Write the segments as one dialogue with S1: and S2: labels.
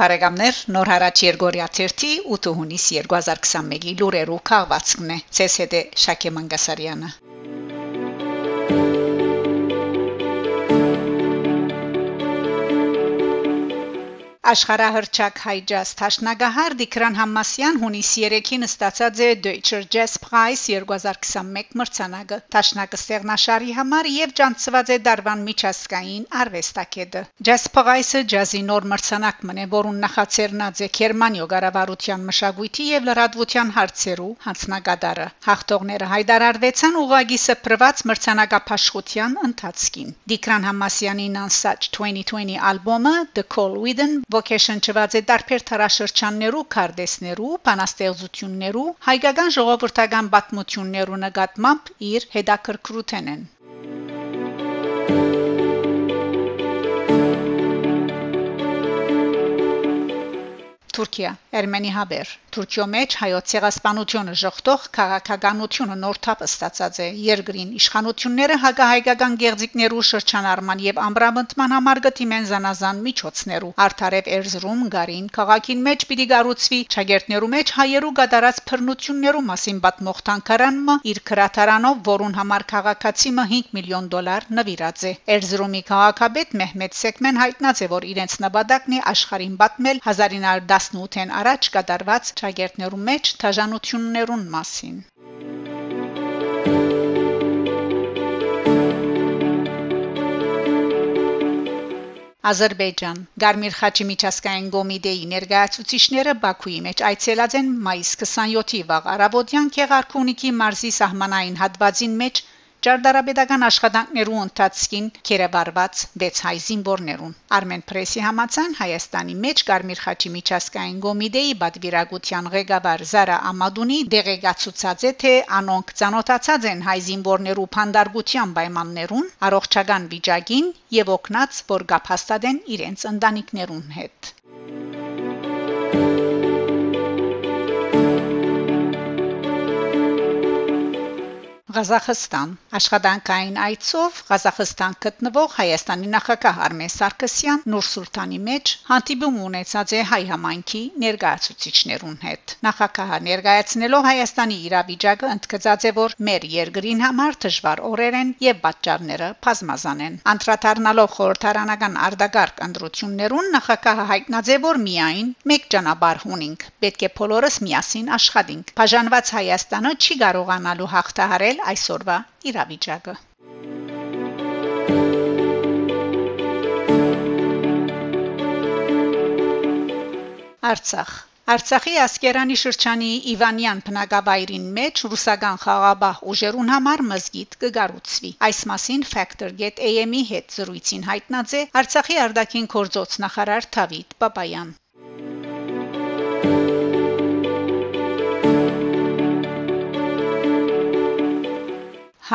S1: Բարեկամներ նոր հարաճ Երգորիա 30 8 հունիս 2021-ի լուրերով քաղվածքն է ՑՍԴ Շակե Մանգասարյանը Աշխարհահռչակ հայջազ Թաշնագահար Դիկրան Համասյան հունիս 3-ին ստացած է Deutscher Jazz Prize 2021 մրցանակը Թաշնակը ստեղնաշարի համար եւ ճանցված է Դարվան միջազգային արվեստակետը Jazz Prize-ը ջազի նոր մրցանակ մնե որուն նախաձեռնած է Գերմանիո գարավարության մշակույթի եւ լրատվության հարցերու հանձնագետարը հաղթողները հայտարարվեցան ուղագի սփռված մրցանակապաշխության ընթացքին Դիկրան Համասյանի Nansach 2020 ալբոմը The Call Within ոգեշնչված է տարբեր թարաշրջաններու քարտեզներու, բանաստեղծություններու, հայկական ժողովրդական պատմություններու նկատմամբ իր հետաքրքրութենեն Թուրքիա Էրմենի հաբեր Թուրքիո մեջ հայոց ցեղասպանությունը ժողտող քաղաքականությունը նորթափ ստացած է. Երկրին իշխանությունները հակահայկական գեղձիկներու շրջանառման եւ ամբրամտման համար գտիմեն զանազան միջոցներու արդարև Էրզրում գարին քաղաքին մեջ պիտի գառուցվի ճագերտներու մեջ հայերու գդարած բռնություններու մասին պատմող տանկարանը իր քրատարանով որուն համար քաղաքացիմը 5 միլիոն դոլար նվիրած է Էրզրումի քաղաքապետ Մեհմեդ Սեկմեն հայտնած է որ իրենց նպատակն է աշխարհին պատմել 1910 18-ին առաջ կատարված ճագերտներու մեջ դաժանություններուն մասին։ Ադրբեջան. Գարմիր Խաչի միջազգային կոմիտեի ներկայացուցիչները Բաքուի մեջ այցելած են մայիս 27-ի վաղ արաբոդյան Քեղարքունիքի մարզի սահմանային հատվածին մեջ Ճարտարապետական աշխատանքներու ընթացքին կերաբարված 6 հայ զինվորներուն Armen Press-ի համացան Հայաստանի մեջ Կարմիր խաչի միջազգային կոմիտեի բադվիրագության ղեկավար Զարա Ամադունի դեղեկացուցած է թե անոնք ցանոթացած են հայ զինվորներու փանդարգության պայմաններուն առողջական վիճակին եւ օգնած որ գապհաստադեն իրենց ընտանիքներուն հետ Ղազախստան աշխատանքային այցով Ղազախստան գտնվող Հայաստանի նախագահ Արմեն Սարգսյան Նուր Սուլտանի մեջ հանդիպում ունեցած է հայ համայնքի ներկայացուցիչներուն հետ նախագահը ներկայացնելով Հայաստանի իրավիճակը ընդգծած է որ մեր երկրին համար դժվար օրեր են եւ պատճառները բազմազան են անդրադառնալով խորհրդարանական արդագարգ ընտրություններուն նախագահը հայտնած է որ միայն մեկ ճանապարհ ունենք պետք է բոլորս միասին աշխատենք բաժանված Հայաստանը չի կարողանալու հաղթահարել այսօրվա իրավիճակը Արցախ Արցախի ասկերանի շրջանի Իվանյան բնակավայրին մեջ ռուսական խաղաբահ ուժերուն համար մզգիթ կգառուցվի։ Այս մասին Factor.get AM-ի հետ զրույցին հայտնած է Արցախի արտաքին գործոց նախարար Դավիթ Պապայան։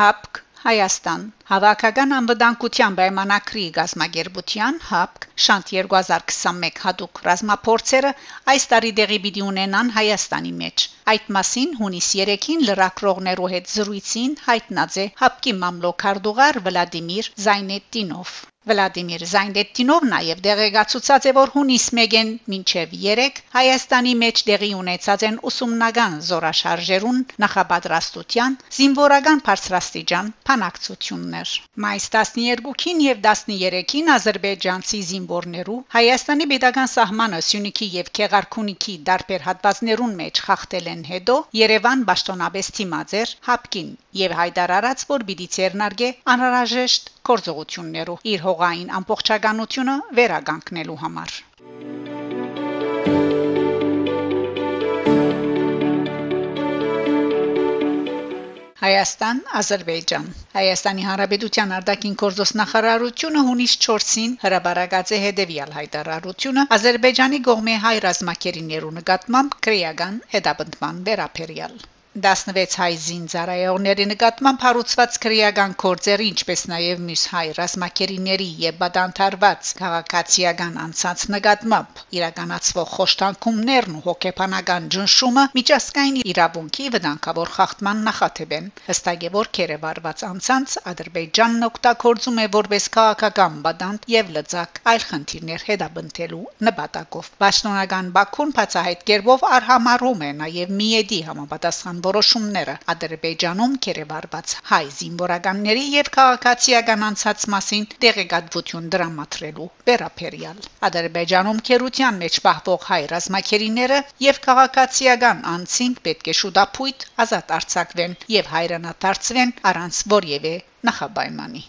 S1: ՀԱՊԿ Հայաստան Հավաքական անվտանգության պայմանագրի գազագերբության ՀԱՊԿ Շանտ 2021 հadoop ռազմապորցերը այս տարի դեղի պիտի ունենան Հայաստանի մեջ։ Այդ մասին հունիս 3-ին լրակրողներու հետ զրույցին հայտնած է ՀԱՊԿ-ի մամլոքարդուղար Վլադիմիր Զայնետինով։ Վլադիմիր Զայնդետինով նաև դեղեկացուցած է, որ հունիս 1-ին մինչև 3 Հայաստանի մեջ դեղի ունեցած են ուսումնական զորաշարժերուն նախապատրաստության զինվորական բարձրաստիճան փանակցություններ։ Մայիս 12-ին եւ 13-ին ադրբեջանցի զինվորներու Հայաստանի pedagogan սահմանը Սյունիքի եւ Քեղարքունիքի դարբեր հատվածներուն մեջ խախտել են հետո Երևան ճշտոնաբես թիմաձեր հապկին եւ հայտարարած որ պիտի ցերնարգե անհրաժեշտ կորձողություններով իր հողային ամբողջականությունը վերականգնելու համար։ Հայաստան, Ադրբեջան։ Հայաստանի Հանրապետության արտաքին գործոստ նախարարությունը հունիս 4-ին հրաբարացած է հետևյալ հայտարարությունը Ադրբեջանի կողմի հայ ռազմակերիներու նկատմամբ քրեական հետապնդման վերաբերյալ։ 16 հայ զինծառայողների նկատմամբ հարուցված քրեական կորձեր, ինչպես նաև մյուս հայ ռազմակերիների եւ բադանթարված քաղաքացիական անցած նկատմամբ իրականացվող խոշտանգումներն ու հոգեբանական ճնշումը միջազգային իրավունքի վտանգավոր խախտման նախատեպ են հստակ է որ կերևարված անցած ադրբեջանն օգտագործում է որպես քաղաքական բադանտ եւ լծակ այլ խնդիրներ հետաբնթելու նպատակով պաշտոնական Բաքուն բացահայտ կերպով արհամարում է նաև միեդի համապատասխան որոշումները Ադրբեջանում կերևարված հայ զինվորականների եւ քաղաքացիական անցած մասին տեղեկատվություն դրամատրելու վերապերյալ Ադրբեջանում քերության մեջ պահվող հայ ռազմակերիները եւ քաղաքացիական անձինք պետք է շուտապույտ ազատ արձակվեն եւ հայրենադարձվեն առանց որևէ նախապայմանի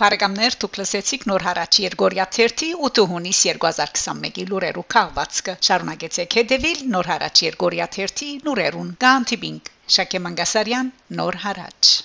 S1: Փարեգամներ դուք լսեցիք նոր հարաճ Երգորիա 30 8 հունիս 2021-ի լուրերու քաղվածքը շարունակեցեք հետևել նոր հարաճ Երգորիա 30 լուրերուն գանտիբինգ Շակե Մանգասարյան նոր հարաճ